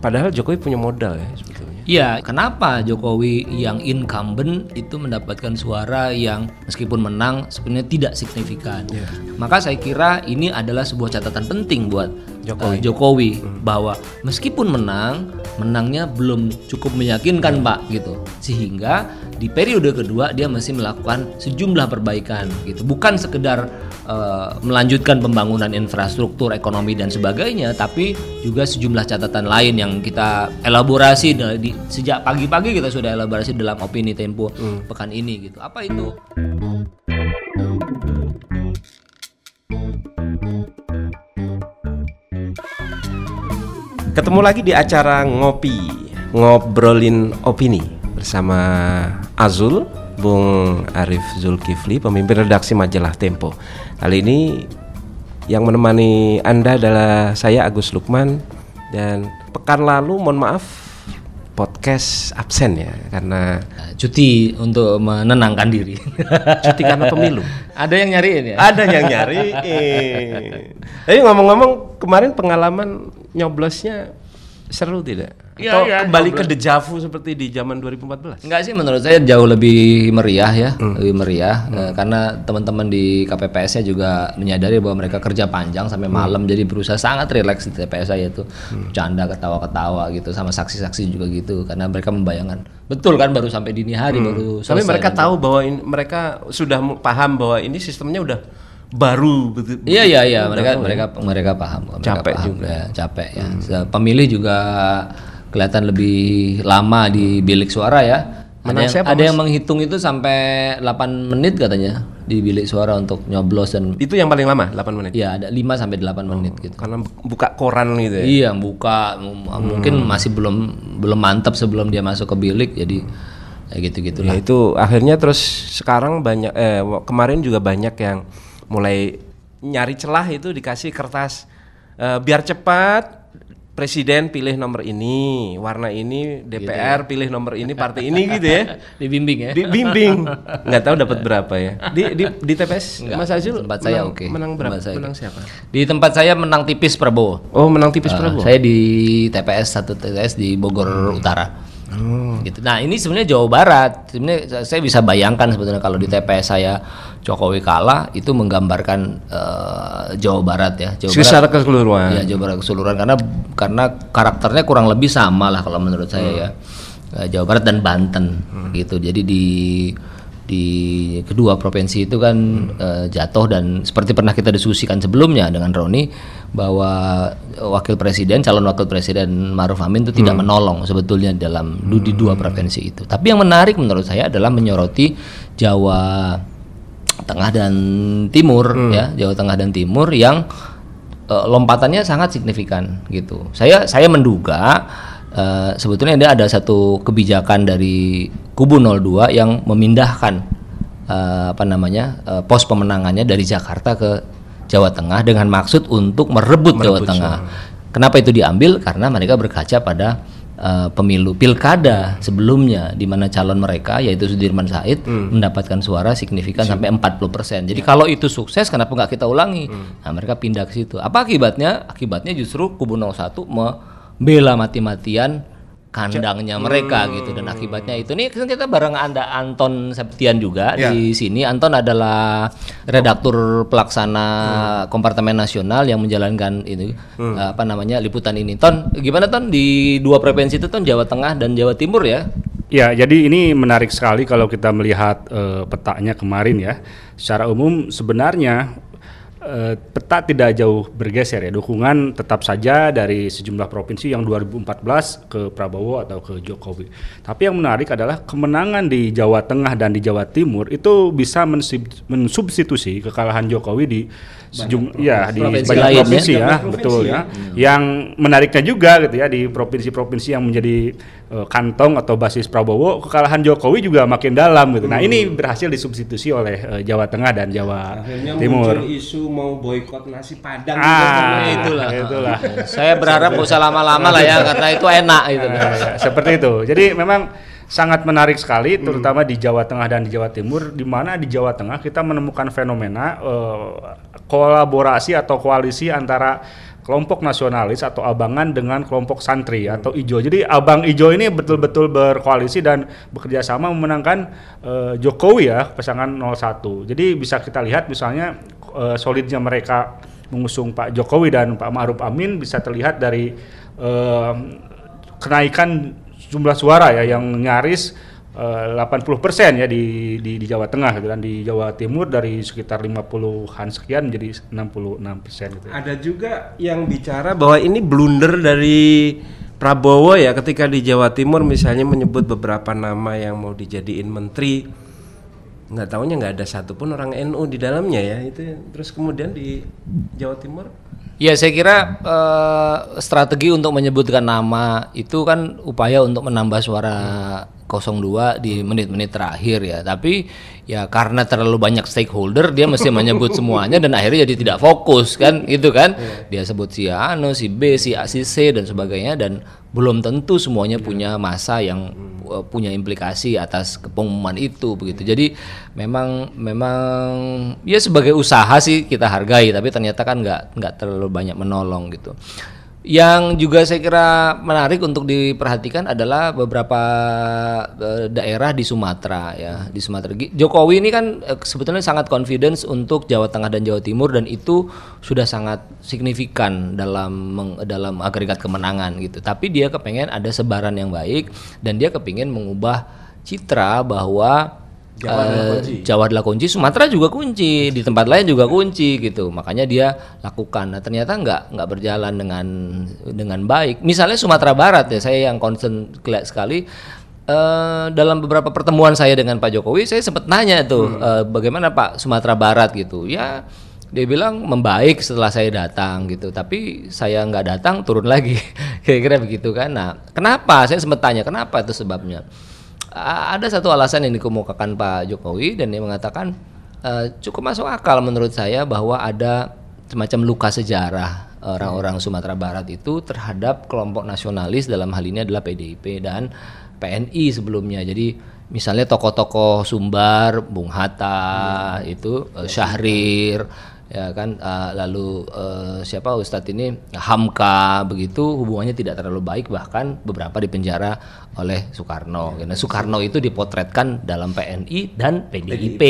Padahal Jokowi punya modal ya sebetulnya. Iya, kenapa Jokowi yang incumbent itu mendapatkan suara yang meskipun menang sebenarnya tidak signifikan. Maka saya kira ini adalah sebuah catatan penting buat Jokowi. uh, Jokowi bahwa meskipun menang, menangnya belum cukup meyakinkan Pak gitu. Sehingga di periode kedua dia masih melakukan sejumlah perbaikan gitu. Bukan sekedar uh, melanjutkan pembangunan infrastruktur, ekonomi dan sebagainya, tapi juga sejumlah catatan lain yang kita elaborasi di, sejak pagi-pagi kita sudah elaborasi dalam opini Tempo pekan ini gitu. Apa itu? Ketemu lagi di acara ngopi, ngobrolin opini bersama Azul, Bung Arif Zulkifli, pemimpin redaksi majalah Tempo. Kali ini yang menemani Anda adalah saya Agus Lukman dan pekan lalu mohon maaf podcast absen ya karena cuti untuk menenangkan diri. cuti karena pemilu. Ada yang nyariin ya? Ada yang nyari. Tapi ngomong-ngomong kemarin pengalaman nyoblosnya seru tidak? Iya, Atau iya, kembali ke dejavu seperti di zaman 2014? Enggak sih menurut saya jauh lebih meriah ya, lebih meriah. Eh, karena teman-teman di KPPS-nya juga menyadari bahwa mereka kerja panjang sampai malam jadi berusaha sangat rileks di TPS saya itu. Bercanda ketawa-ketawa gitu sama saksi-saksi juga gitu karena mereka membayangkan. Betul kan baru sampai dini hari baru Tapi mereka tahu bahwa ini- mereka sudah paham bahwa ini sistemnya udah baru betul. Iya iya iya mereka mereka mereka paham mereka Capek paham. juga. Ya, capek ya. Se- Pemilih juga kelihatan lebih lama di bilik suara ya. Ada yang, ada yang menghitung itu sampai 8 menit katanya di bilik suara untuk nyoblos dan Itu yang paling lama 8 menit. ya ada 5 sampai 8 menit gitu. Karena bu- buka koran gitu ya. Iya, buka m- mungkin masih belum belum mantap sebelum dia masuk ke bilik jadi ya gitu-gitu Ya itu akhirnya terus sekarang banyak eh kemarin juga banyak yang mulai nyari celah itu dikasih kertas eh, biar cepat presiden pilih nomor ini, warna ini, DPR pilih nomor ini, partai ini gitu ya. Dibimbing ya. Dibimbing. nggak tahu dapat berapa ya. Di di, di TPS Mas Azul tempat saya oke. Menang berapa? Tempat saya Menang siapa? Di tempat saya menang tipis Prabowo. Oh, menang tipis Uh, Prabowo. Saya di TPS satu TPS di Bogor Utara. Gitu. Nah ini sebenarnya Jawa Barat. Sebenarnya saya bisa bayangkan sebetulnya kalau di TPS saya Jokowi kalah itu menggambarkan eh, Jawa Barat ya. Jawa Barat. Secara keseluruhan. Ya Jawa Barat keseluruhan karena karena karakternya kurang lebih sama lah kalau menurut saya ya. Eh, Jawa Barat dan Banten gitu. Jadi di di kedua provinsi itu kan eh, jatuh dan seperti pernah kita diskusikan sebelumnya dengan Roni bahwa wakil presiden calon wakil presiden Maruf Amin itu tidak menolong sebetulnya dalam du- di dua provinsi itu. Tapi yang menarik menurut saya adalah menyoroti Jawa Tengah dan Timur ya Jawa Tengah dan Timur yang eh, lompatannya sangat signifikan gitu. Saya saya menduga eh, sebetulnya ada ada satu kebijakan dari kubu 02 yang memindahkan eh, apa namanya eh, pos pemenangannya dari Jakarta ke Jawa Tengah dengan maksud untuk merebut, Jawa Tengah. Kenapa itu diambil? Karena mereka berkaca pada eh, pemilu pilkada sebelumnya di mana calon mereka yaitu Sudirman Said mendapatkan suara signifikan sampai 40%. Jadi kalau itu sukses kenapa nggak kita ulangi? Nah, mereka pindah ke situ. Apa akibatnya? Akibatnya justru kubu 01 membela mati-matian kandangnya mereka gitu dan akibatnya itu nih kan kita bareng Anda Anton Septian juga di sini. Anton adalah redaktur pelaksana kompartemen nasional yang menjalankan ini eh, apa namanya liputan ini. Ton, gimana Ton di dua provinsi itu Ton Jawa Tengah dan Jawa Timur ya? Ya, jadi ini menarik sekali kalau kita melihat eh, petanya kemarin ya. Secara umum sebenarnya eh, peta tidak jauh bergeser ya. Dukungan tetap saja dari sejumlah provinsi yang 2014 ke Prabowo atau ke Jokowi. Tapi yang menarik adalah kemenangan di Jawa Tengah dan di Jawa Timur itu bisa mensub- mensubstitusi kekalahan Jokowi di sejumlah ya di Provinsi banyak lain ya. provinsi ya, Provinsi betul ya. Yang menariknya juga gitu ya di provinsi-provinsi yang menjadi eh, kantong atau basis Prabowo, kekalahan Jokowi juga makin dalam gitu. Nah, ini berhasil disubstitusi oleh eh, Jawa Tengah dan Jawa Akhirnya Timur. muncul isu mau boykot nasi padang Ah, itulah. itulah. Saya berharap nggak usah lama-lama lah ya karena itu enak gitu. Ya, seperti itu. Jadi memang sangat menarik sekali, terutama di Jawa Tengah dan di Jawa Timur, di mana di Jawa Tengah kita menemukan fenomena eh, kolaborasi atau koalisi antara kelompok nasionalis atau abangan dengan kelompok santri atau ijo. Jadi abang ijo ini betul-betul berkoalisi dan bekerja sama memenangkan uh, Jokowi ya pasangan 01. Jadi bisa kita lihat misalnya uh, solidnya mereka mengusung Pak Jokowi dan Pak Ma'ruf Amin bisa terlihat dari uh, kenaikan jumlah suara ya yang nyaris 80% ya di, di di Jawa Tengah gitu dan di Jawa Timur dari sekitar 50-an sekian menjadi 66% gitu. Ada juga yang bicara bahwa ini blunder dari Prabowo ya ketika di Jawa Timur misalnya menyebut beberapa nama yang mau dijadiin menteri nggak tahunya nggak ada satupun orang NU di dalamnya ya itu terus kemudian di Jawa Timur Ya saya kira uh, strategi untuk menyebutkan nama itu kan upaya untuk menambah suara 02 di menit-menit terakhir ya. Tapi ya karena terlalu banyak stakeholder dia mesti menyebut semuanya dan akhirnya jadi tidak fokus kan gitu kan. Dia sebut si A, anu, si B, si A, si C dan sebagainya dan belum tentu semuanya punya masa yang uh, punya implikasi atas pengumuman itu begitu. Jadi memang memang ya sebagai usaha sih kita hargai tapi ternyata kan nggak nggak terlalu banyak menolong gitu. Yang juga saya kira menarik untuk diperhatikan adalah beberapa uh, daerah di Sumatera ya, di Sumatera. Jokowi ini kan uh, sebetulnya sangat confidence untuk Jawa Tengah dan Jawa Timur dan itu sudah sangat signifikan dalam dalam agregat kemenangan gitu. Tapi dia kepengen ada sebaran yang baik dan dia kepingin mengubah citra bahwa Jawa adalah eh, kunci. Jawa adalah kunci, Sumatera juga kunci, di tempat lain juga kunci gitu. Makanya dia lakukan. Nah, ternyata nggak nggak berjalan dengan dengan baik. Misalnya Sumatera Barat ya, saya yang concern sekali uh, dalam beberapa pertemuan saya dengan Pak Jokowi, saya sempat nanya tuh hmm. uh, bagaimana Pak Sumatera Barat gitu. Ya dia bilang membaik setelah saya datang gitu tapi saya nggak datang turun lagi kira-kira begitu kan nah kenapa saya sempat tanya kenapa itu sebabnya ada satu alasan yang dikemukakan Pak Jokowi dan dia mengatakan uh, cukup masuk akal menurut saya bahwa ada semacam luka sejarah orang-orang Sumatera Barat itu terhadap kelompok nasionalis dalam hal ini adalah PDIP dan PNI sebelumnya. Jadi misalnya tokoh-tokoh Sumbar, Bung Hatta, hmm. itu uh, Syahrir, ya kan uh, lalu uh, siapa Ustadz ini Hamka begitu hubungannya tidak terlalu baik bahkan beberapa dipenjara oleh Soekarno. Karena Soekarno itu dipotretkan dalam PNI dan PDIP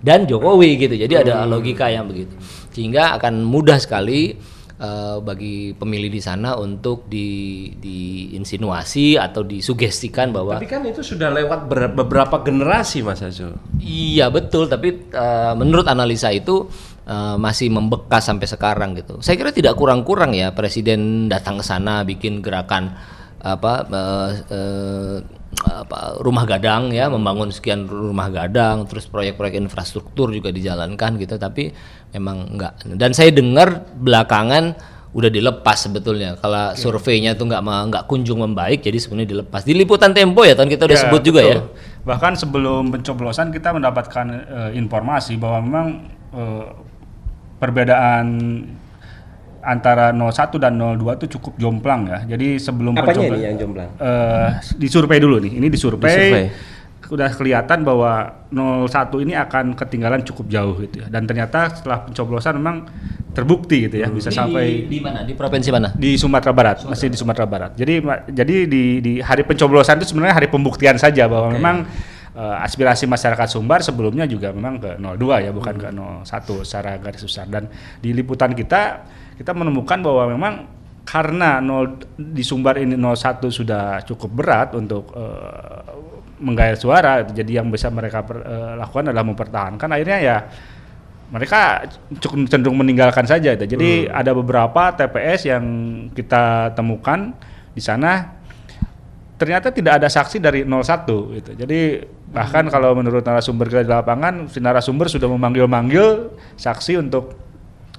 dan Jokowi gitu. Jadi ada hmm. logika yang begitu. Sehingga akan mudah sekali uh, bagi pemilih di sana untuk di diinsinuasi atau disugestikan bahwa Tapi kan itu sudah lewat beberapa generasi Mas Azul. Iya betul, tapi uh, menurut analisa itu uh, masih membekas sampai sekarang gitu. Saya kira tidak kurang-kurang ya presiden datang ke sana bikin gerakan apa uh, uh, apa rumah gadang ya membangun sekian rumah gadang terus proyek-proyek infrastruktur juga dijalankan gitu tapi memang enggak. Dan saya dengar belakangan udah dilepas sebetulnya. Kalau ya. surveinya tuh nggak nggak kunjung membaik jadi sebenarnya dilepas. Di liputan Tempo ya tahun kita udah ya, sebut juga ya. bahkan sebelum pencoblosan kita mendapatkan uh, informasi bahwa memang uh, perbedaan antara 01 dan 02 itu cukup jomplang ya. Jadi sebelum Apanya ini yang jomplang? Uh, disurvei dulu nih. Ini disurvei. disurvei. Udah kelihatan bahwa 01 ini akan ketinggalan cukup jauh gitu ya. Dan ternyata setelah pencoblosan memang terbukti gitu ya, hmm. bisa di, sampai di mana? Di provinsi mana? Di Sumatera Barat, Sumatera. masih di Sumatera Barat. Jadi jadi di di hari pencoblosan itu sebenarnya hari pembuktian saja bahwa okay. memang uh, aspirasi masyarakat Sumbar sebelumnya juga memang ke 02 ya bukan ke 01 secara garis besar dan di liputan kita kita menemukan bahwa memang karena 0 di Sumbar ini 01 sudah cukup berat untuk uh, menggait suara jadi yang bisa mereka per, uh, lakukan adalah mempertahankan akhirnya ya mereka cukup cenderung meninggalkan saja itu. Jadi hmm. ada beberapa TPS yang kita temukan di sana ternyata tidak ada saksi dari 01 gitu. Jadi bahkan kalau menurut narasumber kita di lapangan, si narasumber sudah memanggil-manggil saksi untuk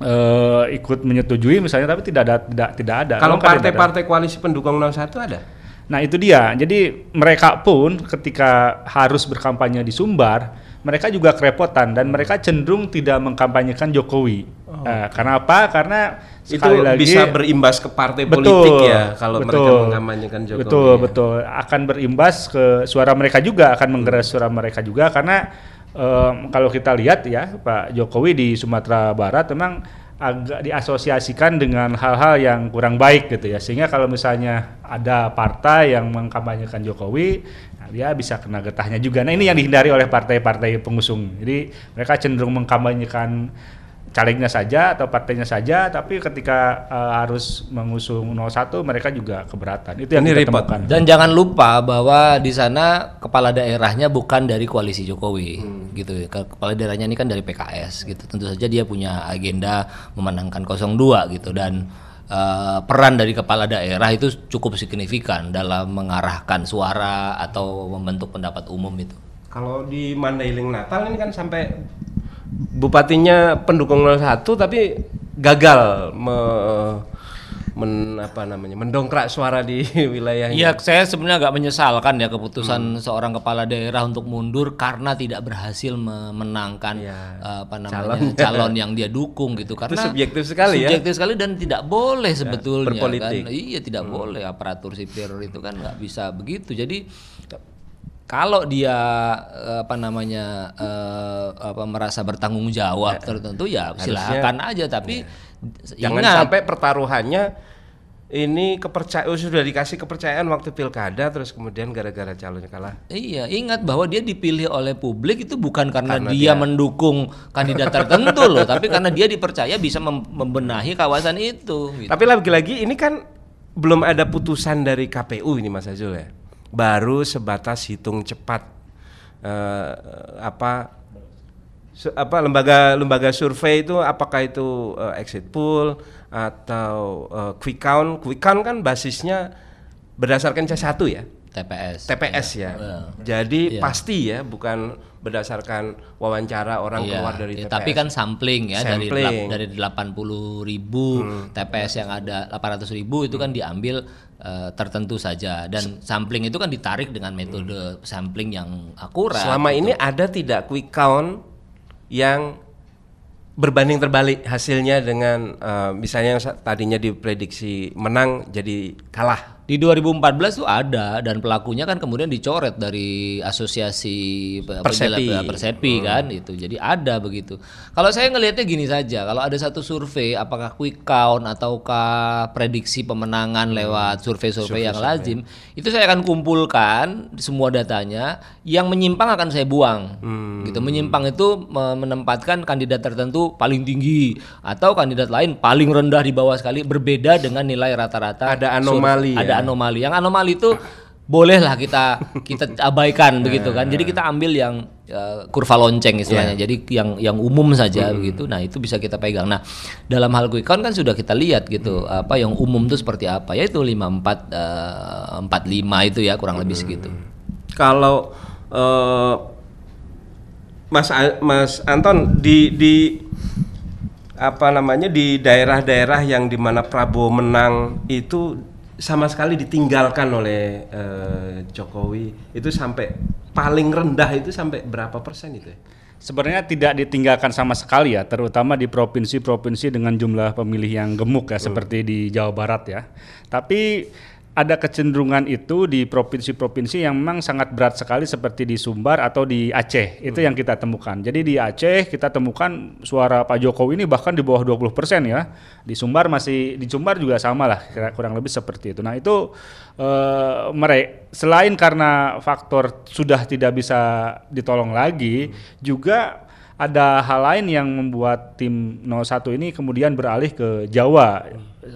uh, ikut menyetujui misalnya tapi tidak ada tidak tidak ada. Kalau partai-partai koalisi pendukung 01 ada? Nah, itu dia. Jadi mereka pun ketika harus berkampanye di Sumbar, mereka juga kerepotan dan mereka cenderung tidak mengkampanyekan Jokowi. Oh. Uh, karena apa? Karena sekali itu lagi bisa berimbas ke partai betul, politik ya kalau betul, mereka mengamanyakan Jokowi. Betul, ya. betul. Akan berimbas ke suara mereka juga, akan menggerak suara mereka juga karena um, kalau kita lihat ya Pak Jokowi di Sumatera Barat memang agak diasosiasikan dengan hal-hal yang kurang baik gitu ya. Sehingga kalau misalnya ada partai yang mengkampanyekan Jokowi nah dia bisa kena getahnya juga. Nah ini yang dihindari oleh partai-partai pengusung. Jadi mereka cenderung mengkampanyekan calegnya saja atau partainya saja tapi ketika uh, harus mengusung 01 mereka juga keberatan itu yang Ini kita repot. temukan Dan jangan lupa bahwa di sana kepala daerahnya bukan dari koalisi Jokowi, gitu. ya. Ke- Kepala daerahnya ini kan dari PKS, gitu. Tentu saja dia punya agenda memenangkan 02 gitu dan eh, peran dari kepala daerah itu cukup signifikan dalam mengarahkan suara atau membentuk pendapat umum itu. Kalau di Mandailing Natal ini kan sampai bupatinya pendukung 01 tapi gagal me, men- apa namanya mendongkrak suara di wilayahnya. Iya, saya sebenarnya agak menyesalkan ya keputusan seorang kepala daerah untuk mundur karena tidak berhasil memenangkan Iya. eh, apa namanya Calon. calon, yang dia dukung gitu karena subjektif sekali ya. subjektif sekali dan tidak boleh sebetulnya berpolitik. kan. Iya, tidak boleh aparatur sipil itu kan nggak bisa begitu. Jadi kalau dia eh, apa namanya eh, apa merasa bertanggung jawab tertentu ya silakan aja tapi Jangan ingat sampai pertaruhannya ini kepercayaan sudah dikasih kepercayaan waktu pilkada terus kemudian gara-gara calonnya kalah. Iya, ingat bahwa dia dipilih oleh publik itu bukan karena, Karena dia, dia- mendukung kandidat tertentu loh, tapi karena dia dipercaya bisa mem- membenahi kawasan itu. gitu. Tapi lagi-lagi ini kan belum ada putusan dari KPU ini Mas Azul ya. Baru sebatas hitung cepat eh, apa su- apa lembaga lembaga survei itu apakah itu eh, exit poll atau eh, quick count. Quick count kan basisnya berdasarkan C1 ya. TPS. TPS ya. Jadi pasti ya bukan berdasarkan wawancara orang Iya, keluar dari iya, TPS. tapi kan sampling ya dari Sampling. delap- dari 80 ribu TPS yang ada 800 ribu itu kan diambil eh, tertentu saja dan sampling itu kan ditarik dengan metode sampling yang akurat. Selama ini ada tidak quick count yang berbanding terbalik hasilnya dengan eh, misalnya yang tadinya diprediksi menang jadi kalah. Di 2014 tuh ada dan pelakunya kan kemudian dicoret dari asosiasi pe- Persepi. Persepi kan itu. Jadi ada begitu. Kalau saya ngelihatnya gini saja, kalau ada satu survei apakah quick count ataukah prediksi pemenangan lewat survei-survei yang lazim, itu saya akan kumpulkan semua datanya, yang menyimpang akan saya buang. Gitu. Menyimpang itu me- menempatkan kandidat tertentu paling tinggi atau kandidat lain paling rendah di bawah sekali berbeda dengan nilai rata-rata Ada anomali ya? Ada anomali. Yang anomali itu bolehlah kita kita abaikan begitu kan. Jadi kita ambil yang eh, kurva lonceng istilahnya. Jadi yang yang umum saja begitu. Nah, itu bisa kita pegang. Nah, dalam hal quick count kan sudah kita lihat gitu apa yang umum itu seperti apa. Yaitu 54 eh, 45 itu ya kurang lebih segitu. Kalau eh, Mas Mas Anton di di apa namanya di daerah-daerah yang di mana Prabowo menang itu sama sekali ditinggalkan oleh eh, Jokowi itu sampai paling rendah itu sampai berapa persen itu? ya? Sebenarnya tidak ditinggalkan sama sekali ya, terutama di provinsi-provinsi dengan jumlah pemilih yang gemuk ya, seperti di Jawa Barat ya. Tapi ada kecenderungan itu di provinsi-provinsi yang memang sangat berat sekali seperti di Sumbar atau di Aceh. Itu yang kita temukan. Jadi di Aceh kita temukan suara Pak Jokowi ini bahkan di bawah 20% ya. Di Sumbar masih di Sumbar juga sama lah kurang lebih seperti itu. Nah, itu eh mereka selain karena faktor sudah tidak bisa ditolong lagi juga ada hal lain yang membuat tim 01 ini kemudian beralih ke Jawa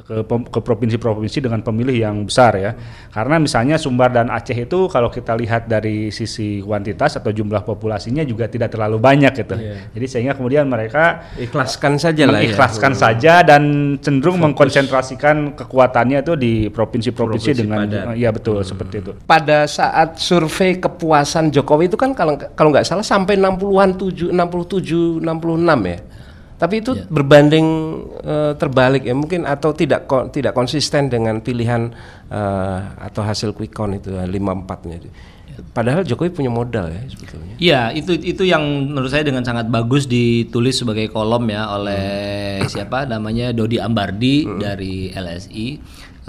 ke ke provinsi-provinsi dengan pemilih yang besar ya. Karena misalnya Sumbar dan Aceh itu kalau kita lihat dari sisi kuantitas atau jumlah populasinya juga tidak terlalu banyak gitu. Jadi sehingga kemudian mereka Ikhlaskan saja lah ya. mengikhlaskan saja dan cenderung mengkonsentrasikan kekuatannya itu di provinsi-provinsi Provinsi dengan padat. iya betul seperti itu. pada saat survei kepuasan Jokowi itu kan kalau kalau nggak salah sampai 60-an 7 67 66 ya. Tapi itu berbanding eh, terbalik ya mungkin atau tidak ko- tidak konsisten dengan pilihan eh, atau hasil quick count itu 54-nya itu. Padahal Jokowi punya modal ya sebetulnya. Iya, itu itu yang menurut saya dengan sangat bagus ditulis sebagai kolom ya oleh siapa namanya Dodi Ambardi dari LSI.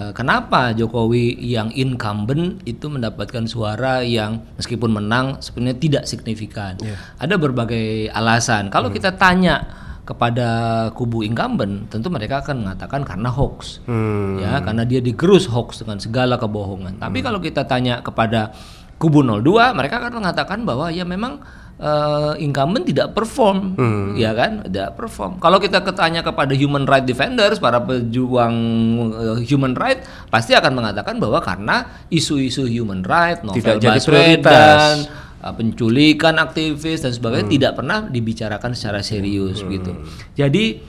Eh, Kenapa Jokowi yang incumbent itu mendapatkan suara yang meskipun menang sebenarnya tidak signifikan? Ada berbagai alasan. Kalau kita tanya kepada kubu incumbent tentu mereka akan mengatakan karena hoax. Hmm. ya karena dia digerus hoax dengan segala kebohongan. Tapi kalau kita tanya kepada kubu 02 mereka akan mengatakan bahwa ya memang eh, incumbent tidak perform. Ya kan? Tidak perform. Kalau kita ketanya kepada human right defenders para pejuang eh, human right pasti akan mengatakan bahwa karena isu-isu human right novel Tidak jadi Baswedan prioritas. Uh, penculikan aktivis dan sebagainya tidak pernah dibicarakan secara serius gitu. Jadi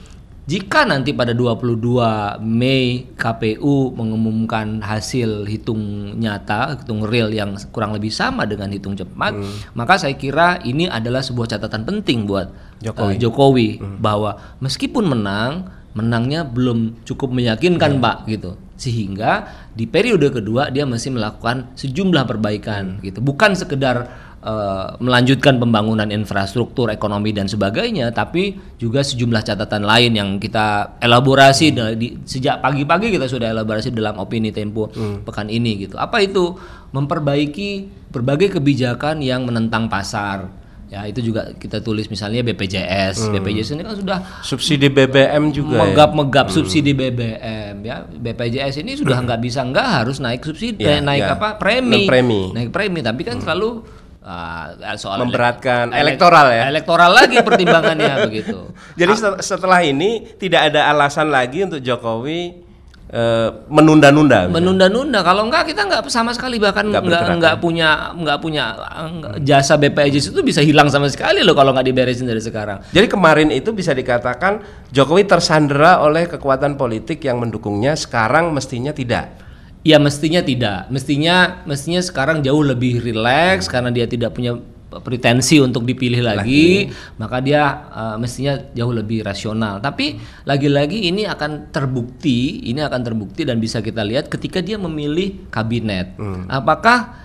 jika nanti pada 22 Mei KPU mengumumkan hasil hitung nyata, hitung real yang kurang lebih sama dengan hitung cepat, maka saya kira ini adalah sebuah catatan penting buat Jokowi. uh, Jokowi bahwa meskipun menang, menangnya belum cukup meyakinkan Pak gitu. Sehingga di periode kedua dia masih melakukan sejumlah perbaikan gitu. Bukan sekedar eh, melanjutkan pembangunan infrastruktur, ekonomi dan sebagainya, tapi juga sejumlah catatan lain yang kita elaborasi da- di, sejak pagi-pagi kita sudah elaborasi dalam opini Tempo pekan ini gitu. Apa itu? Memperbaiki berbagai kebijakan yang menentang pasar. Ya, itu juga kita tulis misalnya BPJS. BPJS ini kan sudah Subsidi BBM juga ya? megap-megap subsidi BBM ya BPJS ini sudah nggak bisa nggak harus naik subsidi Ya, naik ya. apa premi Naik premi. naik premi tapi kan selalu ah, soal Memberatkan elek- elektoral ya? elektoral lagi pertimbangannya begitu Jadi set- setelah ini tidak ada alasan lagi untuk Jokowi eh, menunda-nunda. menunda-nunda kalau enggak kita nggak sama sekali bahkan Nggak nggak bergerak, nggak punya nggak punya nggak- jasa BPJS itu bisa hilang sama sekali loh kalau nggak diberesin dari sekarang Jadi kemarin itu bisa dikatakan Jokowi tersandera oleh kekuatan politik yang mendukungnya, sekarang mestinya tidak. Ya mestinya tidak. Mestinya mestinya sekarang jauh lebih rileks karena dia tidak punya pretensi untuk dipilih lagi, maka dia uh, mestinya jauh lebih rasional. Tapi lagi-lagi ini akan terbukti, ini akan terbukti dan bisa kita lihat ketika dia memilih kabinet. Apakah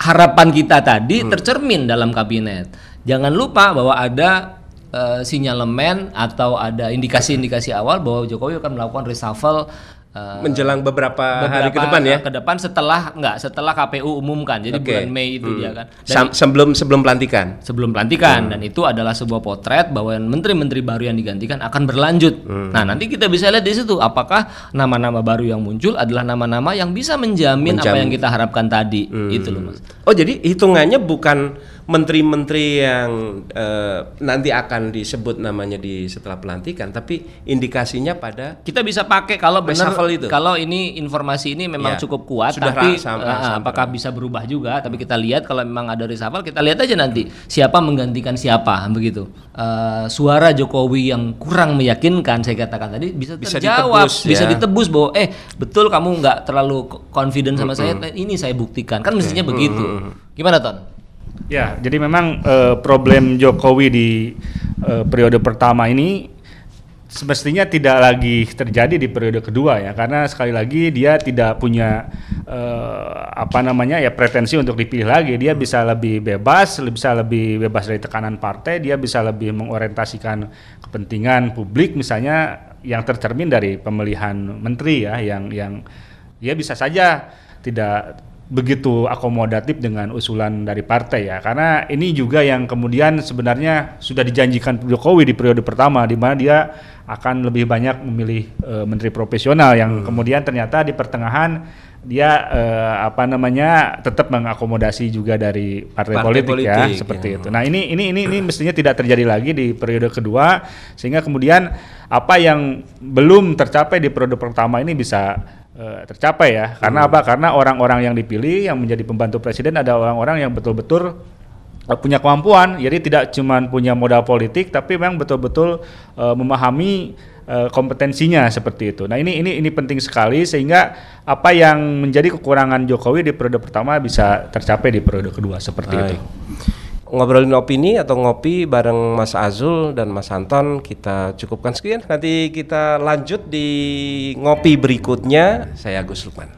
harapan kita tadi tercermin dalam kabinet? Jangan lupa bahwa ada eh, sinyalemen atau ada indikasi-indikasi awal bahwa Jokowi akan melakukan reshuffle eh, Menjelang beberapa, hari ke beberapa, depan ya. ke depan setelah enggak setelah KPU umumkan jadi Oke. bulan Mei itu dia kan Dan Sam- sebelum sebelum pelantikan. sebelum pelantikan dan itu adalah sebuah potret bahwa menteri-menteri baru yang digantikan akan berlanjut nah nanti kita bisa lihat di situ apakah nama-nama baru yang muncul adalah nama-nama yang bisa menjamin, apa Menjamin. yang kita harapkan tadi itu loh mas Oh jadi hitungannya bukan menteri-menteri yang eh, nanti akan disebut namanya di setelah pelantikan, tapi indikasinya pada kita bisa pakai kalau benar Reshuffle itu. kalau ini informasi ini memang Ya. cukup kuat Sudah tapi ra- sam- eh, apakah bisa berubah juga? Tapi kita lihat kalau memang ada reshuffle kita lihat aja nanti siapa menggantikan siapa begitu. Eh, suara Jokowi yang kurang meyakinkan saya katakan tadi bisa Bisa terjawab ditebus, bisa ya. ditebus bahwa eh betul kamu nggak terlalu confident sama saya ini saya buktikan. Kan mestinya begitu. Gimana ton Ya, jadi memang eh, problem Jokowi di eh, periode pertama ini semestinya tidak lagi terjadi di periode kedua ya, karena sekali lagi dia tidak punya eh, apa namanya ya pretensi untuk dipilih lagi. Dia bisa lebih bebas, bisa lebih bebas dari tekanan partai, dia bisa lebih mengorientasikan kepentingan publik misalnya yang tercermin dari pemilihan menteri ya, yang yang ya bisa saja tidak begitu akomodatif dengan usulan dari partai ya karena ini juga yang kemudian sebenarnya sudah dijanjikan Jokowi di periode pertama di mana dia akan lebih banyak memilih eh, menteri profesional yang kemudian ternyata di pertengahan dia eh, apa namanya tetap mengakomodasi juga dari partai, Partai politik, ya politik, seperti ya. itu. Nah ini ini ini ini mestinya tidak terjadi lagi di periode kedua sehingga kemudian apa yang belum tercapai di periode pertama ini bisa eh, tercapai ya. Karena apa? Karena orang-orang yang dipilih yang menjadi pembantu presiden ada orang-orang yang betul-betul eh, punya kemampuan. Jadi tidak cuma punya modal politik tapi memang betul-betul eh, memahami eh, kompetensinya seperti itu. Nah, ini ini ini penting sekali sehingga apa yang menjadi kekurangan Jokowi di periode pertama bisa tercapai di periode kedua seperti itu. Ngobrolin opini atau ngopi bareng Mas Azul dan Mas Anton kita cukupkan sekian. Nanti kita lanjut di ngopi berikutnya. Saya Agus Lukman.